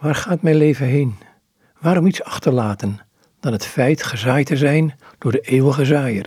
Waar gaat mijn leven heen? Waarom iets achterlaten dan het feit gezaaid te zijn door de eeuwige zaaier?